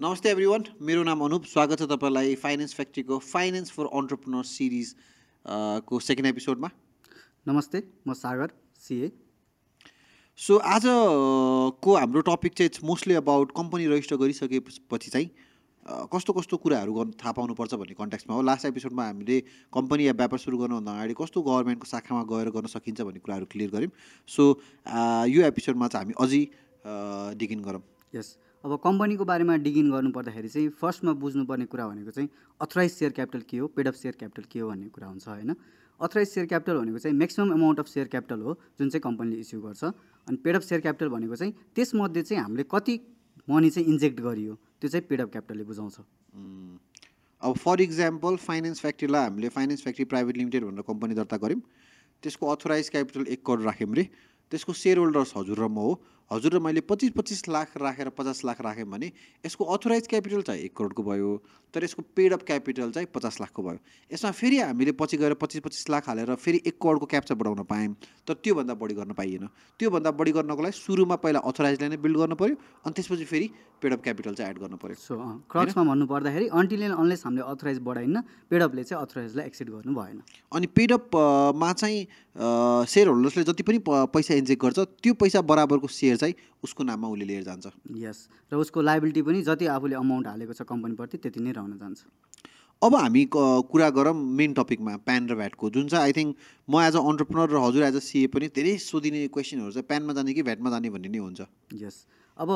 नमस्ते every one मेरो नाम अनुप स्वागत छ तपाईँलाई फाइनेन्स फ्याक्ट्रीको फाइनेन्स फर अन्टरप्रिनर सिरिज को सेकेन्ड एपिसोडमा नमस्ते म सागर सिए सो आजको हाम्रो टपिक चाहिँ it's mostly about company register गरिसकेपछि चाहिँ कस्तो कस्तो कुराहरू गर्नु थाहा पाउनुपर्छ भन्ने कन्ट्याक्समा हो। लास्ट एपिसोडमा हामीले कम्पनी या व्यापार सुरु गर्नुभन्दा अगाडि कस्तो गभर्मेन्टको शाखामा गएर गर्न सकिन्छ भन्ने कुराहरू क्लियर गऱ्यौँ। सो यो एपिसोडमा चाहिँ हामी अझै डिगिन गरौँ। यस अब कम्पनीको बारेमा डिगिन गर्नुपर्दाखेरि चाहिँ फर्स्टमा बुझ्नुपर्ने कुरा भनेको चाहिँ अथराइज सेयर क्यापिटल के हो पेड अफ सेयर क्यापिटल के हो भन्ने कुरा हुन्छ होइन। अथराइज सेयर क्यापिटल भनेको चाहिँ maximum amount of share capital हो जुन चाहिँ कम्पनीले इस्यु गर्छ। अनि पेड अफ सेयर क्यापिटल भनेको चाहिँ त्यसमध्ये चाहिँ हामीले कति मनी चाहिँ इन्जेक्ट गरियो त्यो चाहिँ पेड अफ क्यापिटलले बुझाउँछ। अब फर इक्जाम्पल फाइनेन्स फ्याक्ट्रीलाई हामीले फाइनेन्स फ्याक्ट्री प्राइभेट लिमिटेड भनेर कम्पनी दर्ता गऱ्यौँ। त्यसको अथोराइज क्यापिटल एक करोड राख्यौँ रे। त्यसको सेयर होल्डर्स हजुर र म हो। हजुर र मैले पच्चिस पच्चिस लाख राखेर पचास लाख राख्यौँ भने यसको अथोराइज क्यापिटल चाहिँ एक करोडको भयो तर यसको पेड अप क्यापिटल चाहिँ पचास लाखको भयो। यसमा फेरि हामीले पछि गएर पच्चिस पच्चिस लाख हालेर फेरि एक करोडको क्याप्चा बढाउन पायौँ। तर त्योभन्दा बढी गर्न पाइएन। त्योभन्दा बढी गर्नको लागि सुरुमा पहिला अथोराइजलाई नै बिल्ड गर्नु पऱ्यो अनि त्यसपछि फेरि पेड अप क्यापिटल चाहिँ एड गर्नु पऱ्यो सो क्रक्समा भन्नु पर्दाखेरि अन्टिल एन्ड अनलेस हामीले अथराइज बढाइन्न पेडअपले चाहिँ अथराइजलाई एक्सिड गर्नु भएन। अनि पेडअपमा चाहिँ सेयर होल्डर्सले जति पनि पैसा इन्जेक्ट गर्छ त्यो पैसा बराबरको सेयर चाहिँ उसको नाममा उसले लिएर जान्छ। यस र उसको लाइबिलिटी पनि जति आफूले अमाउन्ट हालेको छ कम्पनीप्रति त्यति नै रहन जान्छ। अब हामी क- कुरा गरौँ मेन टपिकमा प्यान र भ्याटको जुन चाहिँ आई थिङ्क म एज अ अन्टरप्रिनर र हजुर एज अ सिए पनि धेरै सोधिने क्वेसनहरू चाहिँ प्यानमा जाने कि भ्याटमा जाने भन्ने नै हुन्छ। यस अब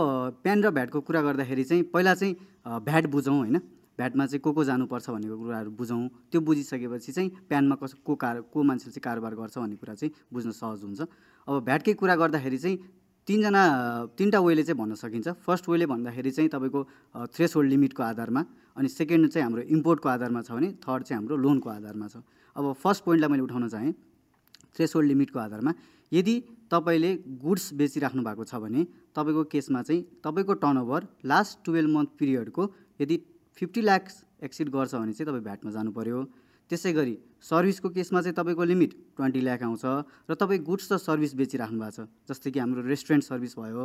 प्यान र भ्याटको कुरा गर्दाखेरि चाहिँ पहिला चाहिँ भ्याट बुझौँ होइन। भ्याटमा चाहिँ को को जानुपर्छ भनेको कुराहरू बुझौँ। त्यो बुझिसकेपछि चाहिँ प्यानमा कस को कार को मान्छेले चाहिँ कारोबार गर्छ भन्ने कुरा चाहिँ बुझ्न सहज हुन्छ। अब भ्याटकै कुरा गर्दाखेरि चाहिँ तिनजना तिनवटा वेले चाहिँ भन्न सकिन्छ। फर्स्ट वेले भन्दाखेरि चाहिँ तपाईँको थ्रेस होल्ड लिमिटको आधारमा अनि सेकेन्ड चाहिँ हाम्रो इम्पोर्टको आधारमा छ भने थर्ड चाहिँ हाम्रो लोनको आधारमा छ। अब फर्स्ट पोइन्टलाई मैले उठाउन चाहेँ थ्रेस होल्ड लिमिटको आधारमा। यदि तपाईँले गुड्स बेचिराख्नु भएको छ भने तपाईँको केसमा चाहिँ तपाईँको टर्नओभर लास्ट टुवेल्भ मन्थ पिरियडको यदि फिफ्टी ल्याक्स एक्सिड गर्छ भने चाहिँ तपाईँ भ्याटमा जानु पऱ्यो त्यसै गरी सर्भिसको केसमा चाहिँ तपाईँको लिमिट ट्वेन्टी ल्याक आउँछ र तपाईँ गुड्स र सर्भिस बेचिराख्नु भएको छ जस्तै कि हाम्रो रेस्टुरेन्ट सर्भिस भयो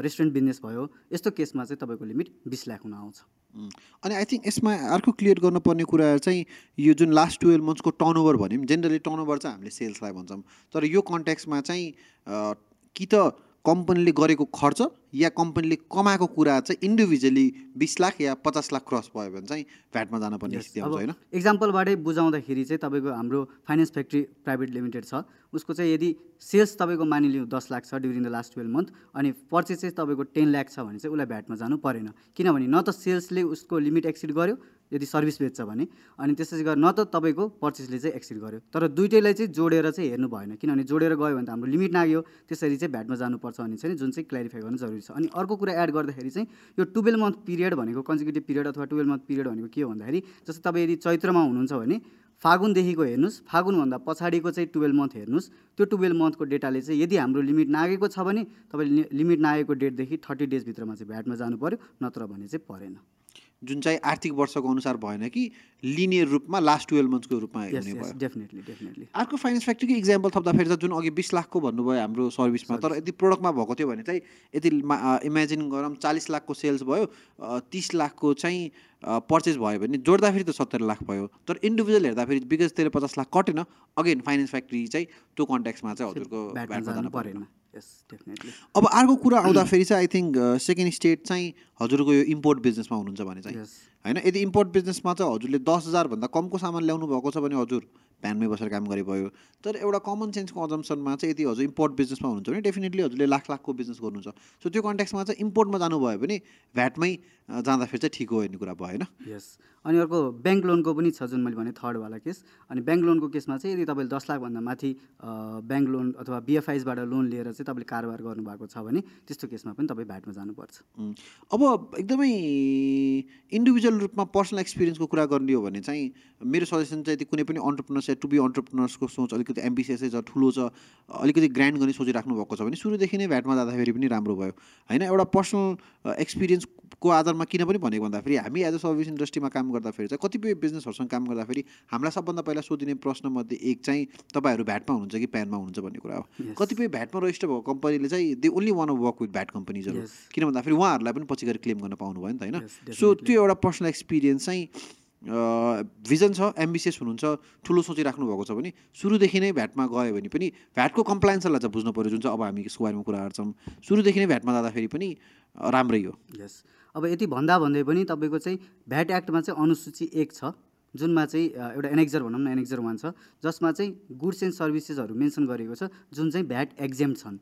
रेस्टुरेन्ट बिजनेस भयो यस्तो केसमा चाहिँ तपाईँको लिमिट बिस लाख हुन आउँछ। अनि आई थिङ्क यसमा अर्को क्लियर गर्नुपर्ने कुरा चाहिँ यो जुन लास्ट टुवेल्भ मन्थ्सको टर्नओभर भन्यौँ जेनरली टर्नओभर चाहिँ हामीले सेल्सलाई भन्छौँ तर यो कन्ट्याक्समा चाहिँ कि त कम्पनीले गरेको खर्च या कम्पनीले कमाएको कुरा चाहिँ इन्डिभिजुअली बिस लाख या पचास लाख क्रस भयो भने चाहिँ भ्याटमा जानुपर्ने स्थिति आउँछ होइन? इक्जाम्पलबाटै बुझाउँदाखेरि चाहिँ तपाईँको हाम्रो फाइनेन्स फ्याक्ट्री प्राइभेट लिमिटेड छ। उसको चाहिँ यदि सेल्स तपाईँको मानिलिउँ दस लाख छ during the last twelve month अनि पर्चेस चाहिँ तपाईँको टेन लाख छ भने चाहिँ उसलाई भ्याटमा जानु परेन। किनभने न त सेल्सले उसको लिमिट एक्सिड गर्यो यदि सर्भिस बेच्छ भने अनि त्यसै गरेर न त तपाईँको पर्चेसले चाहिँ एक्सिड गर्यो। तर दुइटैलाई चाहिँ जोडेर चाहिँ हेर्नु भएन। किनभने जोडेर गयो भने त हाम्रो लिमिट नाग्यो त्यसरी चाहिँ भ्याटमा जानुपर्छ भने चाहिँ जुन चाहिँ क्ल्यारिफाई गर्नु जरुरी छ। अनि अर्को कुरा एड गर्दाखेरि चाहिँ यो टुवेल्भ मन्थ पिरियड भनेको कन्जिक्युटिभ पिरियड अथवा टुवेल्भ मन्थ पिरियड भनेको के हो भन्दाखेरि जस्तै तपाईँ यदि चैत्रमा हुनुहुन्छ भने फागुनदेखिको हेर्नुहोस्। फागुनभन्दा पछाडिको चाहिँ टुवेल्भ मन्थ हेर्नुहोस्। त्यो टुवेल्भ मन्थको डेटाले चाहिँ यदि हाम्रो लिमिट नागेको छ भने तपाईँले लिमिट नागेको डेटदेखि थर्टी डेजभित्रमा चाहिँ भ्याटमा जानु पऱ्यो नत्र भने चाहिँ परेन। जुन चाहिँ आर्थिक वर्षको अनुसार भएन कि लिनियर रूपमा लास्ट टुवेल्भ मन्थ्सको रूपमा हुने यस भयो। डेफिनेटली डेफिनेटली अर्को फाइनेन्स फ्याक्ट्रीको इक्जाम्पल थप्दाखेरि चाहिँ जुन अघि बिस लाखको भन्नुभयो हाम्रो सर्भिसमा तर यदि प्रोडक्टमा भएको थियो भने चाहिँ यदि इमेजिन गरौँ चालिस लाखको सेल्स भयो तिस लाखको चाहिँ पर्चेस भयो भने जोड्दाखेरि त सत्तरी लाख भयो। तर इन्डिभिजुअल हेर्दाखेरि बिकज त्यसले पचास लाख कटेन। अगेन फाइनेन्स फ्याक्ट्री चाहिँ त्यो कन्ट्याक्समा चाहिँ हजुरको परेन। अब अर्को कुरा आउँदाखेरि चाहिँ आई थिङ्क सेकेन्ड स्टेट चाहिँ हजुरको यो इम्पोर्ट बिजनेसमा हुनुहुन्छ भने चाहिँ। होइन यदि इम्पोर्ट बिजनेसमा चाहिँ हजुरले दस हजारभन्दा कमको सामान ल्याउनु भएको छ भने हजुर प्यानमै बसेर काम गरे भयो तर एउटा कमन सेन्सको अजम्सनमा चाहिँ यदि हजुर इम्पोर्ट बिजनेसमा हुनुहुन्छ भने डेफिनेटली हजुरले लाख लाखको बिजनेस गर्नुहुन्छ। सो त्यो कन्ट्याक्समा चाहिँ इम्पोर्टमा जानुभयो भने भ्याटमै अ, जाँदाखेरि चाहिँ ठिक हो भन्ने कुरा भयो होइन? यस अनि अर्को ब्याङ्क लोनको पनि छ जुन मैले भने थर्डवाला केस अनि ब्याङ्क लोनको केसमा चाहिँ यदि तपाईँले दस लाखभन्दा माथि ब्याङ्क लोन अथवा बिएफआइसबाट लोन लिएर चाहिँ तपाईँले कारोबार गर्नुभएको छ भने त्यस्तो केसमा पनि तपाईँ भ्याटमा जानुपर्छ। अब एकदमै इन्डिभिजुअल रूपमा पर्सनल एक्सपिरियन्सको कुरा गर्ने हो भने चाहिँ मेरो सजेसन चाहिँ कुनै पनि अन्टरप्रिनर अन्टरप्रिनर्स या टु बी अन्टरप्रिनर्सको सोच अलिकति एम्बिसियसै छ ठुलो छ अलिकति ग्रान्ड गर्ने सोचिराख्नु भएको छ भने सुरुदेखि नै भ्याटमा जाँदाखेरि पनि राम्रो भयो। होइन एउटा पर्सनल एक्सपिरियन्सको आधारमा किन पनि भनेको भन्दाखेरि हामी एज अ सर्भिस इन्डस्ट्रीमा काम गर्दाखेरि चाहिँ कतिपय बिजनेसहरूसँग काम गर्दाखेरि हामीलाई सबभन्दा पहिला सोधिने प्रश्नमध्ये एक चाहिँ तपाईँहरू भ्याटमा हुनुहुन्छ कि प्यानमा हुनुहुन्छ भन्ने कुरा हो. कतिपय भ्याटमा रजिस्टर भएको कम्पनीले चाहिँ they only want work with VAT कम्पनीजहरू. किन भन्दाखेरि उहाँहरूलाई पनि पछि गएर क्लेम गर्न पाउनु भयो नि त होइन। सो त्यो एउटा पर्सनल एक्सपिरियन्स चाहिँ भिजन छ एम्बिसियस हुनुहुन्छ ठुलो सोचिराख्नु भएको छ भने सुरुदेखि नै भ्याटमा गयो भने पनि भ्याटको कम्प्लायन्सहरूलाई चाहिँ बुझ्नु पऱ्यो जुन चाहिँ अब हामी यसको बारेमा कुरा गर्छौँ। सुरुदेखि नै भ्याटमा जाँदाखेरि पनि राम्रै हो। यस अब यति भन्दा भन्दै पनि तपाईँको चाहिँ भ्याट एक्टमा चाहिँ अनुसूची एक छ जुनमा चाहिँ एउटा एनेक्जर भनौँ न एनेक्जर वान छ जसमा चाहिँ गुड्स एन्ड सर्भिसेसहरू मेन्सन गरेको छ जुन चाहिँ भ्याट एक्जेम छन्।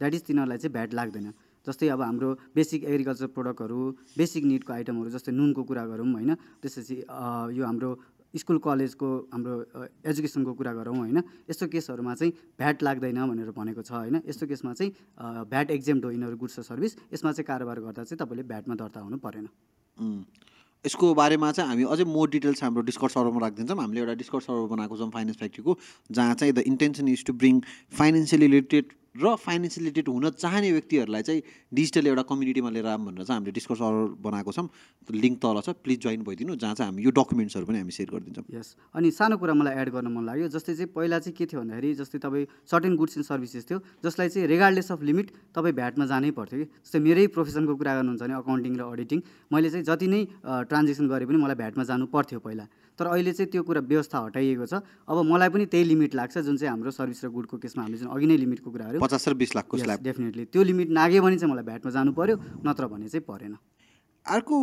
द्याट इज तिनीहरूलाई चाहिँ भ्याट लाग्दैन। जस्तै अब हाम्रो बेसिक एग्रिकल्चर प्रोडक्टहरू बेसिक निडको आइटमहरू जस्तै नुनको कुरा गरौँ होइन? त्यसपछि यो हाम्रो स्कुल कलेजको हाम्रो एजुकेसनको कुरा गरौँ होइन यस्तो केसहरूमा चाहिँ भ्याट लाग्दैन भनेर भनेको छ होइन यस्तो केसमा चाहिँ भ्याट एक्जेम्ट हो यिनीहरू गुड्स सर्भिस यसमा चाहिँ कारोबार गर्दा चाहिँ तपाईँले भ्याटमा दर्ता हुनु परेन. यसको बारेमा चाहिँ हामी अझै मोर डिटेल्स हाम्रो डिस्कर्ड सर्भरमा राखिदिन्छौँ हामीले एउटा डिस्कर्ड सर्भर बनाएको छौँ फाइनेन्स फ्याक्ट्रीको जहाँ चाहिँ the intention is to bring financially related र फाइनेन्सियल रिलेटेड हुन चाहने व्यक्तिहरूलाई चाहिँ डिजिटल एउटा कम्युनिटीमा लिएर आऊँ भनेर चाहिँ हामीले डिस्कर्ड सर्भर बनाएको छौँ। लिङ्क तल छ प्लिज जोइन भइदिनु जहाँ चाहिँ हामी यो डकुमेन्ट्सहरू पनि हामी सेयर गरिदिन्छौँ। यस अनि सानो कुरा मलाई एड गर्न मन लाग्यो जस्तै चाहिँ पहिला चाहिँ के थियो भन्दाखेरि जस्तै तपाईँ सर्टेन गुड्स एन्ड सर्भिसेस थियो जसलाई चाहिँ रेगार्डलेस अफ लिमिट तपाईँ भ्याटमा जानै पर्थ्यो कि। जस्तै मेरै प्रोफेसनको कुरा गर्नुहुन्छ भने अकाउन्टिङ र अडिटिङ मैले चाहिँ जति नै ट्रान्जेक्सन गरे पनि मलाई भ्याटमा जानु पर्थ्यो पहिला। तर अहिले चाहिँ त्यो कुरा व्यवस्था हटाइएको छ। अब मलाई पनि त्यही लिमिट लाग्छ जुन चाहिँ हाम्रो सर्भिस र गुडको केसमा हामीले जुन अघि नै लिमिटको कुराहरू पचास र बिस लाखको स्ल्याब। डेफिनेटली त्यो लिमिट नाग्यो भने चाहिँ मलाई भ्याटमा जानु पऱ्यो नत्र भने चाहिँ परेन। अर्को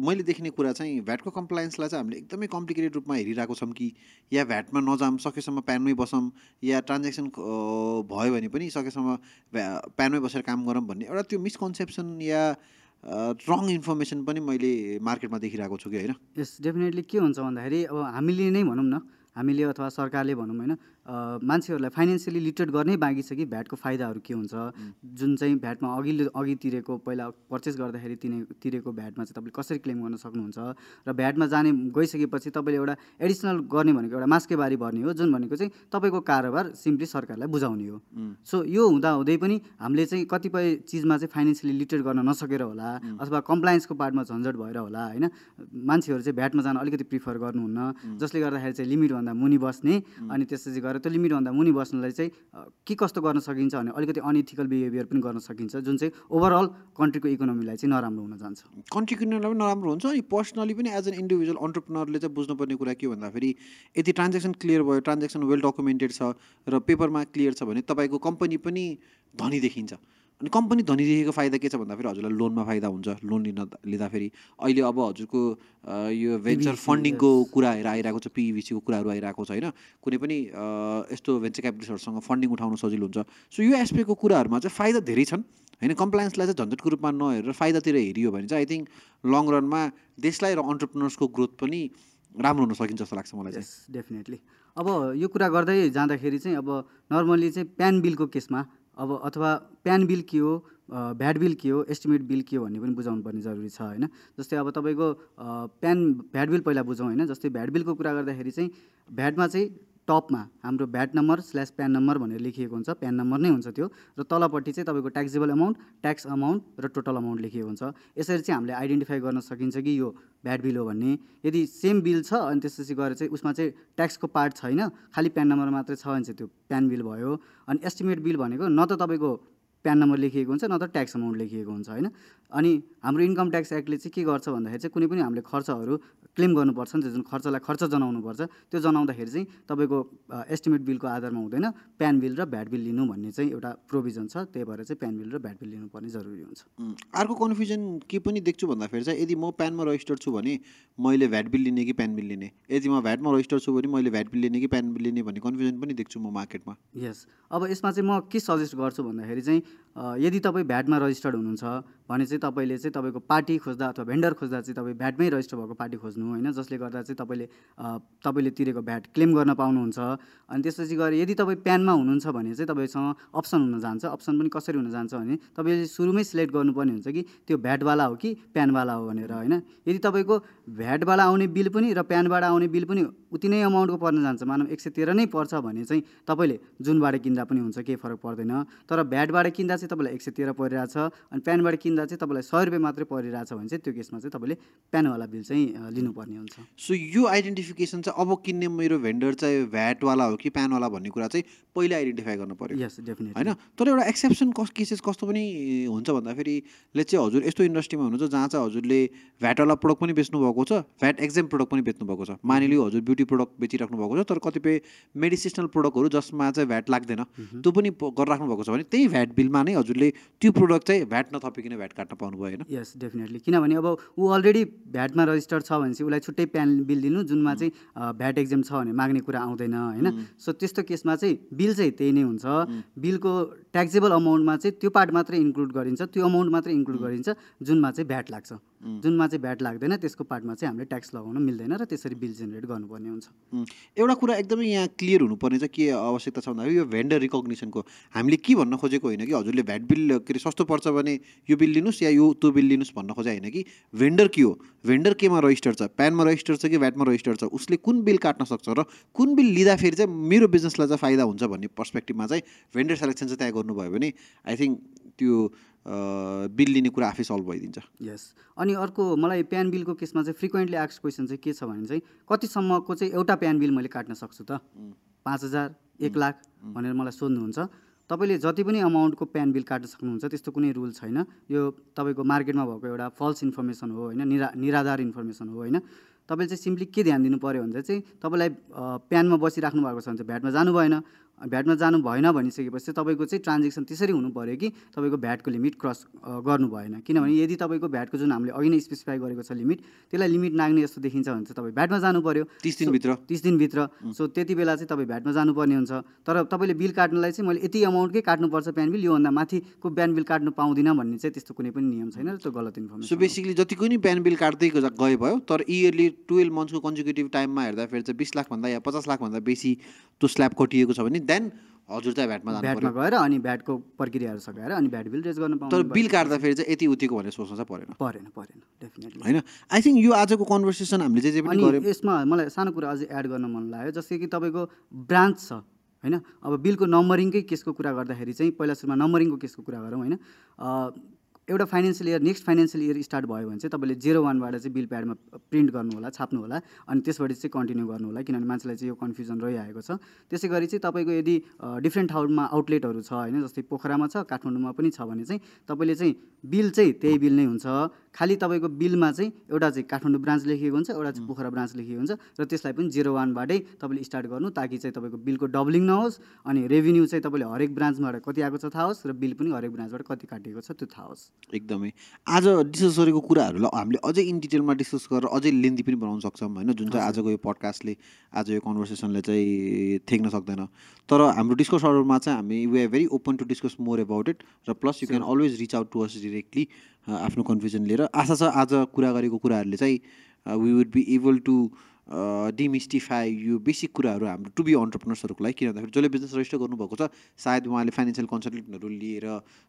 मैले देख्ने कुरा चाहिँ भ्याटको कम्प्लायन्सलाई चाहिँ हामीले एकदमै कम्प्लिकेटेड रूपमा हेरिरहेको छौँ कि या भ्याटमा नजाऊँ सकेसम्म प्यानमै बसौँ या ट्रान्जेक्सन भयो भने पनि सकेसम्म भ्या- प्यानमै बसेर काम गरौँ भन्ने एउटा त्यो मिसकन्सेप्सन या रङ इन्फर्मेसन पनि मैले मार्केटमा देखिरहेको छु कि होइन? यस डेफिनेटली के हुन्छ भन्दाखेरि अब हामीले नै भनौँ न हामीले अथवा सरकारले भनौँ होइन? मान्छेहरूलाई फाइनेन्सियली लिटरेट गर्नै बाँकी छ कि भ्याटको फाइदाहरू के हुन्छ। जुन चाहिँ भ्याटमा अघिल्लो अघि तिरेको पहिला पर्चेस गर्दाखेरि तिने तिरेको भ्याटमा चाहिँ तपाईँले कसरी क्लेम गर्न सक्नुहुन्छ र भ्याटमा जाने गइसकेपछि तपाईँले एउटा एडिसनल गर्ने भनेको एउटा मास्के बारी भर्ने हो जुन भनेको चाहिँ तपाईँको कारोबार सिम्पली सरकारलाई बुझाउने हो। सो यो हुँदा हुँदै पनि हामीले चाहिँ कतिपय चिजमा चाहिँ फाइनेन्सियली लिटरेट गर्न नसकेर होला अथवा कम्प्लायन्सको पार्टमा झन्झट भएर होला होइन? मान्छेहरू चाहिँ भ्याटमा जान अलिकति प्रिफर गर्नुहुन्न। जसले गर्दाखेरि चाहिँ लिमिटभन्दा मुनि बस्ने अनि त्यसपछि गएर त्यो लिमिटभन्दा मुनि बस्नलाई चाहिँ के कस्तो गर्न सकिन्छ भने अलिकति अनइथिकल बिहेभियर पनि गर्न सकिन्छ जुन चाहिँ ओभरअल कन्ट्रीको इकोनोमीलाई चाहिँ नराम्रो हुन जान्छ। कन्ट्रिक्युनरलाई पनि नराम्रो हुन्छ। अनि पर्सनली पनि एज एन इन्डिभिजुअल अन्टरप्रिनरले चाहिँ बुझ्नुपर्ने कुरा के भन्दाखेरि यदि ट्रान्जेक्सन क्लियर भयो ट्रान्जेक्सन वेल डकुमेन्टेड छ र पेपरमा क्लियर छ भने तपाईँको कम्पनी पनि धनी देखिन्छ। अनि कम्पनी धनी देखेको फाइदा के छ भन्दाखेरि हजुरलाई लोनमा फाइदा हुन्छ लोन लिन लिँदाखेरि। अहिले अब हजुरको यो भेन्चर फन्डिङको कुराहरू आइरहेको छ पिइभिसीको कुराहरू आइरहेको छ होइन। कुनै पनि यस्तो भेन्चर क्यापिटल्सहरूसँग फन्डिङ उठाउन सजिलो हुन्छ। सो यो एस्पेक्टको कुराहरूमा चाहिँ फाइदा धेरै छन् होइन। कम्प्लायन्सलाई चाहिँ झन्झटको रूपमा नहेरेर फाइदातिर हेरियो भने चाहिँ आई थिङ्क लङ रनमा देशलाई र अन्टरप्रिनर्सको ग्रोथ पनि राम्रो हुन सकिन्छ जस्तो लाग्छ मलाई चाहिँ। डेफिनेटली अब यो कुरा गर्दै जाँदाखेरि चाहिँ अब नर्मली चाहिँ प्यान बिलको केसमा अब अथवा प्यान बिल के हो अ, भ्याट बिल के हो एस्टिमेट बिल के हो भन्ने पनि बुझाउनु पर्ने जरुरी छ होइन? जस्तै अब तपाईँको प्यान भ्याट बिल पहिला बुझौँ होइन? जस्तै भ्याट बिलको कुरा गर्दाखेरि चाहिँ भ्याटमा चाहिँ टपमा हाम्रो VAT number slash PAN number भनेर लेखिएको हुन्छ प्यान नम्बर नै हुन्छ त्यो। र तलपट्टि चाहिँ तपाईँको ट्याक्सेबल अमाउन्ट ट्याक्स अमाउन्ट र टोटल अमाउन्ट लेखिएको हुन्छ। यसरी चाहिँ हामीले आइडेन्टिफाई गर्न सकिन्छ कि यो भ्याट बिल हो भन्ने। यदि सेम बिल छ अनि त्यसपछि गएर चाहिँ उसमा चाहिँ ट्याक्सको पार्ट छैन खालि प्यान नम्बर मात्रै छ भने चाहिँ त्यो प्यान बिल भयो। अनि एस्टिमेट बिल भनेको न त तपाईँको प्यान नम्बर लेखिएको हुन्छ न त ट्याक्स अमाउन्ट लेखिएको हुन्छ होइन? अनि हाम्रो इन्कम ट्याक्स एक्टले चाहिँ के गर्छ भन्दाखेरि चाहिँ कुनै पनि हामीले खर्चहरू क्लेम गर्नुपर्छ नि त जुन खर्चलाई खर्च जनाउनुपर्छ त्यो जनाउँदाखेरि चाहिँ तपाईँको एस्टिमेट बिलको आधारमा हुँदैन प्यान बिल र भ्याट बिल लिनु भन्ने चाहिँ एउटा प्रोभिजन छ त्यही भएर चाहिँ प्यान बिल र भ्याट बिल लिनुपर्ने जरुरी हुन्छ। अर्को कन्फ्युजन के पनि देख्छु भन्दाखेरि चाहिँ यदि म प्यानमा रजिस्टर्ड छु भने मैले भ्याट बिल लिने कि प्यान बिल लिने? यदि म भ्याटमा रजिस्टर्ड छु भने मैले भ्याट बिल लिने कि प्यान बिल लिने भन्ने कन्फ्युजन पनि देख्छु म मार्केटमा। यस। अब यसमा चाहिँ म के सजेस्ट गर्छु भन्दाखेरि चाहिँ यदि तपाईँ भ्याटमा रजिस्टर्ड हुनुहुन्छ भने चाहिँ तपाईँले चाहिँ तपाईँको पार्टी खोज्दा अथवा भेन्डर खोज्दा चाहिँ तपाईँ भ्याटमै रजिस्टर भएको पार्टी खोज्नु होइन? जसले गर्दा चाहिँ तपाईँले तपाईँले तिरेको भ्याट क्लेम गर्न पाउनुहुन्छ। अनि त्यसपछि गएर यदि तपाईँ प्यानमा हुनुहुन्छ भने चाहिँ तपाईँसँग अप्सन हुन जान्छ। अप्सन पनि कसरी हुन जान्छ भने तपाईँले सुरुमै सिलेक्ट गर्नुपर्ने हुन्छ कि त्यो भ्याटवाला हो कि प्यानवाला हो भनेर होइन? यदि तपाईँको भ्याटबाट आउने बिल पनि र प्यानबाट आउने बिल पनि उति नै अमाउन्टको पर्न जान्छ। मानव एक सय तेह्र नै पर्छ भने चाहिँ तपाईँले जुनबाट किन्दा पनि हुन्छ केही फरक पर्दैन। तर भ्याटबाट किन्दा चाहिँ तपाईँलाई एक सय तेह्र परिरहेछ अनि प्यानबाट किन्दा चाहिँ तपाईँलाई सय रुपियाँ मात्रै परिरहेछ भने चाहिँ त्यो केसमा चाहिँ तपाईँले प्यानवाला बिल चाहिँ लिनुपर्ने हुन्छ। सो यो आइडेन्टिफिकेसन चाहिँ अब किन्ने मेरो भेन्डर चाहिँ भ्याटवाला हो कि प्यानवाला भन्ने कुरा चाहिँ पहिला आइडेन्टिफाई गर्नु पऱ्यो यस डेफिनेटली होइन? तर एउटा एक्सेप्सन कस केसेस कस्तो पनि हुन्छ भन्दाखेरि लेट चाहिँ हजुर यस्तो इन्डस्ट्रीमा हुनुहुन्छ जहाँ चाहिँ हजुरले भ्याटवाला प्रडक्ट पनि बेच्नु भएको छ भ्याट एक्जाम प्रडक्ट पनि बेच्नु भएको छ। मानिलियो हजुर ब्युटी प्रडक्ट बेचिराख्नु भएको छ तर कतिपय मेडिसिनल प्रडक्टहरू जसमा चाहिँ भ्याट लाग्दैन त्यो पनि गरिराख्नु भएको छ भने त्यही भ्याट बिलमा नै हजुरले त्यो प्रडक्ट चाहिँ भ्याट नथपिकन भ्याट काट्न पाउनु भयो होइन? यस डेफिनेटली किनभने अब ऊ अलरेडी भ्याटमा रजिस्टर्ड छ भने चाहिँ उसलाई छुट्टै प्यान बिल दिनु जुनमा चाहिँ भ्याट एक्जाम छ भने माग्ने कुरा आउँदैन होइन? सो त्यस्तो केसमा चाहिँ बिल चाहिँ त्यही नै हुन्छ। बिलको ट्याक्सेबल अमाउन्टमा चाहिँ त्यो पार्ट मात्रै इन्क्लुड गरिन्छ त्यो अमाउन्ट मात्रै इन्क्लुड गरिन्छ जुनमा चाहिँ भ्याट लाग्छ। जुनमा चाहिँ भ्याट लाग्दैन त्यसको पार्टमा चाहिँ हामीले ट्याक्स लगाउन मिल्दैन र त्यसरी बिल जेनेरेट गर्नुपर्ने हुन्छ। एउटा कुरा एकदमै यहाँ क्लियर हुनुपर्ने चाहिँ के आवश्यकता छ भन्दाखेरि यो भेन्डर रिकग्निसनको। हामीले के भन्न खोजेको होइन कि हजुरले भ्याट बिल के अरे सस्तो पर्छ भने यो बिल लिनुहोस् या यो त्यो बिल लिनुहोस् भन्न खोजे होइन कि भेन्डर के हो? भेन्डर केमा रजिस्टर छ? प्यानमा रजिस्टर छ कि भ्याटमा रजिस्टर छ? उसले कुन बिल काट्न सक्छ र कुन बिल लिँदाखेरि चाहिँ मेरो बिजनेसलाई चाहिँ फाइदा हुन्छ भन्ने पर्सपेक्टिभमा चाहिँ भेन्डर सेलेक्सन चाहिँ त्यहाँ गर्नुभयो भने आई थिङ्क त्यो बिल लिने कुरा आफै सल्भ भइदिन्छ। यस अनि अर्को मलाई प्यान बिलको केसमा चाहिँ फ्रिक्वेन्टली आक्स क्वेसन चाहिँ के छ भने चाहिँ कतिसम्मको चाहिँ एउटा प्यान बिल मैले काट्न सक्छु त? पाँच हजार एक लाख भनेर मलाई सोध्नुहुन्छ। तपाईँले जति पनि अमाउन्टको प्यान बिल काट्न सक्नुहुन्छ त्यस्तो कुनै रुल छैन। यो तपाईँको मार्केटमा भएको एउटा फल्स इन्फर्मेसन हो होइन? निरा निराधार इन्फर्मेसन हो होइन? तपाईँले चाहिँ सिम्पली के ध्यान दिनु पऱ्यो भन्दा चाहिँ तपाईँलाई प्यानमा बसिराख्नु भएको छ भने चाहिँ भ्याटमा जानु भएन। भ्याटमा जानु भएन भनिसकेपछि तपाईँको चाहिँ ट्रान्जेक्सन त्यसरी हुनु पऱ्यो कि तपाईँको भ्याटको लिमिट क्रस गर्नु भएन। किनभने यदि तपाईँको भ्याटको जुन हामीले अघि नै स्पेसिफाई गरेको छ लिमिट त्यसलाई लिमिट नाग्ने जस्तो देखिन्छ भने चाहिँ तपाईँ भ्याटमा जानु पऱ्यो तिस दिनभित्र तिस दिनभित्र सो त्यति बेला चाहिँ तपाईँ भ्याटमा जानुपर्ने हुन्छ। तर तपाईँले बिल काट्नलाई चाहिँ मैले यति अमाउन्टकै काट्नुपर्छ प्यान बिल योभन्दा माथिको प्यान बिल काट्नु पाउँदिनँ भन्ने चाहिँ त्यस्तो कुनै पनि नियम छैन त्यो गलत सो इन्फर्मेसन बेसिकली जतिको नि प्यान बिल काट्दै गए भयो तर इयरली टुवेल्भ मन्थ्सको कन्जिक्युटिभ टाइममा हेर्दाखेरि चाहिँ बिस लाखभन्दा या पचास लाखभन्दा बेसी त्यो स्ल्याब कटिएको छ भने देन हजुर चाहिँ भ्याटमा भ्याटमा गएर अनि भ्याटको प्रक्रियाहरू सकाएर अनि भ्याट बिल रेज गर्न तर बिल काट्दाखेरि चाहिँ यति उतिको भनेर सोच्न चाहिँ परेन। परेन परेन डेफिनेटली होइन? आई थिङ्क यो आजको कन्भर्सेसन हामीले जे पनि अनि गऱ्यौँ यसमा मलाई सानो कुरा अझै एड गर्न मन लाग्यो जस्तै कि तपाईँको ब्रान्च छ होइन? अब बिलको नम्बरिङकै केसको कुरा गर्दाखेरि चाहिँ पहिला सुरुमा नम्बरिङको केसको कुरा गरौँ होइन? एउटा financial year next financial year start भयो भने चाहिँ तपाईँले जेरो वानबाट चाहिँ बिल प्याडमा प्रिन्ट गर्नु होला छाप्नु होला अनि त्यसबाट चाहिँ कन्टिन्यू गर्नु होला किनभने मान्छेलाई चाहिँ यो कन्फ्युजन रहिआएको छ। त्यसै गरी चाहिँ तपाईँको यदि डिफ्रेन्ट ठाउँमा आउटलेटहरू छ होइन जस्तै पोखरामा छ काठमाडौँमा पनि छ भने चाहिँ तपाईँले चाहिँ बिल चाहिँ त्यही बिल नै हुन्छ। खालि तपाईँको बिलमा चाहिँ एउटा चाहिँ काठमाडौँ ब्रान्च लेखिएको हुन्छ एउटा चाहिँ पोखरा ब्रान्च लेखिएको हुन्छ र त्यसलाई पनि जेरो वानबाटै तपाईँले स्टार्ट गर्नु ताकि चाहिँ तपाईँको बिलको डबलिङ नहोस् अनि रेभिन्यू चाहिँ तपाईँले हरेक ब्रान्चबाट कति आएको छ थाहा होस् र बिल पनि हरेक ब्रान्चबाट कति काटिएको छ त्यो थाहा होस्। एकदमै। आज डिस्कस गरेको कुराहरूलाई हामीले अझै इन डिटेलमा डिस्कस गरेर अझै लेन्दी पनि बनाउन सक्छौँ होइन जुन चाहिँ आजको यो पडकास्टले आज यो कन्भर्सेसनले चाहिँ थेक्न सक्दैन। तर हाम्रो डिस्कस अरूमा चाहिँ हामी we are very open to discuss more about it र plus you can always reach out to us directly आफ्नो कन्फ्युजन लिएर आशा छ आज कुरा गरेको कुराहरूले चाहिँ we would be able to demystify यो बेसिक कुराहरू हाम्रो टु बी अन्टरप्रिनर्सहरूको लागि किन भन्दाखेरि जसले बिजनेस रजिस्टर गर्नुभएको छ सायद उहाँले फाइनेन्सियल कन्सल्टेन्टहरू लिएर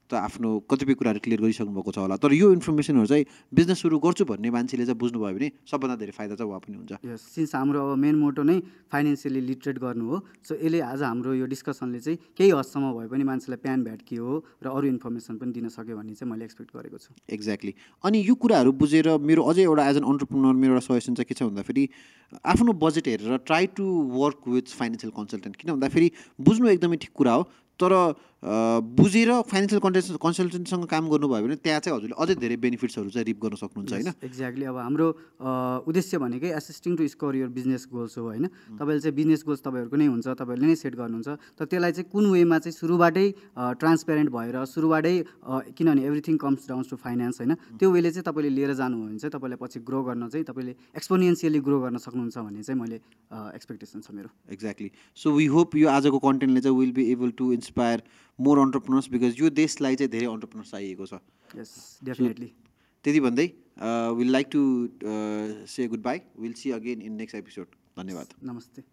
त आफ्नो कतिपय कुराहरू क्लियर गरिसक्नु भएको छ होला। तर यो इन्फर्मेसनहरू चाहिँ बिजनेस सुरु गर्छु भन्ने मान्छेले चाहिँ बुझ्नुभयो भने सबभन्दा धेरै फाइदा चाहिँ उहाँ पनि हुन्छ। यस सिन्स हाम्रो अब मेन मोटो नै फाइनेन्सियली लिटरेट गर्नु हो सो यसले आज हाम्रो यो डिस्कसनले चाहिँ केही हदसम्म भए पनि मान्छेलाई प्यान भ्याट के हो र अरू इन्फर्मेसन पनि दिन सक्यो भन्ने चाहिँ मैले एक्सपेक्ट गरेको छु। एक्ज्याक्टली अनि यो कुराहरू बुझेर मेरो अझै एउटा एज एन अन्टरप्रिनर मेरो एउटा सजेसन चाहिँ के छ भन्दाखेरि आफ्नो बजेट हेरेर try to work with financial consultant किन भन्दाखेरि बुझ्नु एकदमै ठिक कुरा हो तर बुझेर फाइनेन्सियल कन्टेन्स कन्सल्टेन्टसँग काम गर्नुभयो भने त्यहाँ चाहिँ हजुरले अझै धेरै बेनिफिट्सहरू चाहिँ रिप गर्न सक्नुहुन्छ होइन? एक्ज्याक्टली अब हाम्रो उद्देश्य भनेकै एसिस्टिङ टु स्कोर यो बिजनेस गोल्स हो होइन? तपाईँले चाहिँ बिजनेस गोल्स तपाईँहरूको नै हुन्छ तपाईँहरूले नै सेट गर्नुहुन्छ। तर त्यसलाई चाहिँ कुन वेमा चाहिँ सुरुबाटै ट्रान्सपेरेन्ट भएर सुरुबाटै किनभने everything comes downs to finance होइन? त्यो वेले चाहिँ तपाईँले लिएर जानुभयो भने चाहिँ तपाईँलाई पछि ग्रो गर्न चाहिँ तपाईँले एक्सपोनेन्सियली ग्रो गर्न सक्नुहुन्छ भन्ने चाहिँ मैले एक्सपेक्टेसन छ मेरो। एक्ज्याक्टली सो वी होप यो आजको कन्टेन्टले चाहिँ will be able to inspire more entrepreneurs because यो देशलाई चाहिँ धेरै अन्टरप्रिनर्स चाहिएको छ। डेफिनेटली त्यति भन्दै will like to say goodbye will see again in next episode धन्यवाद। नमस्ते।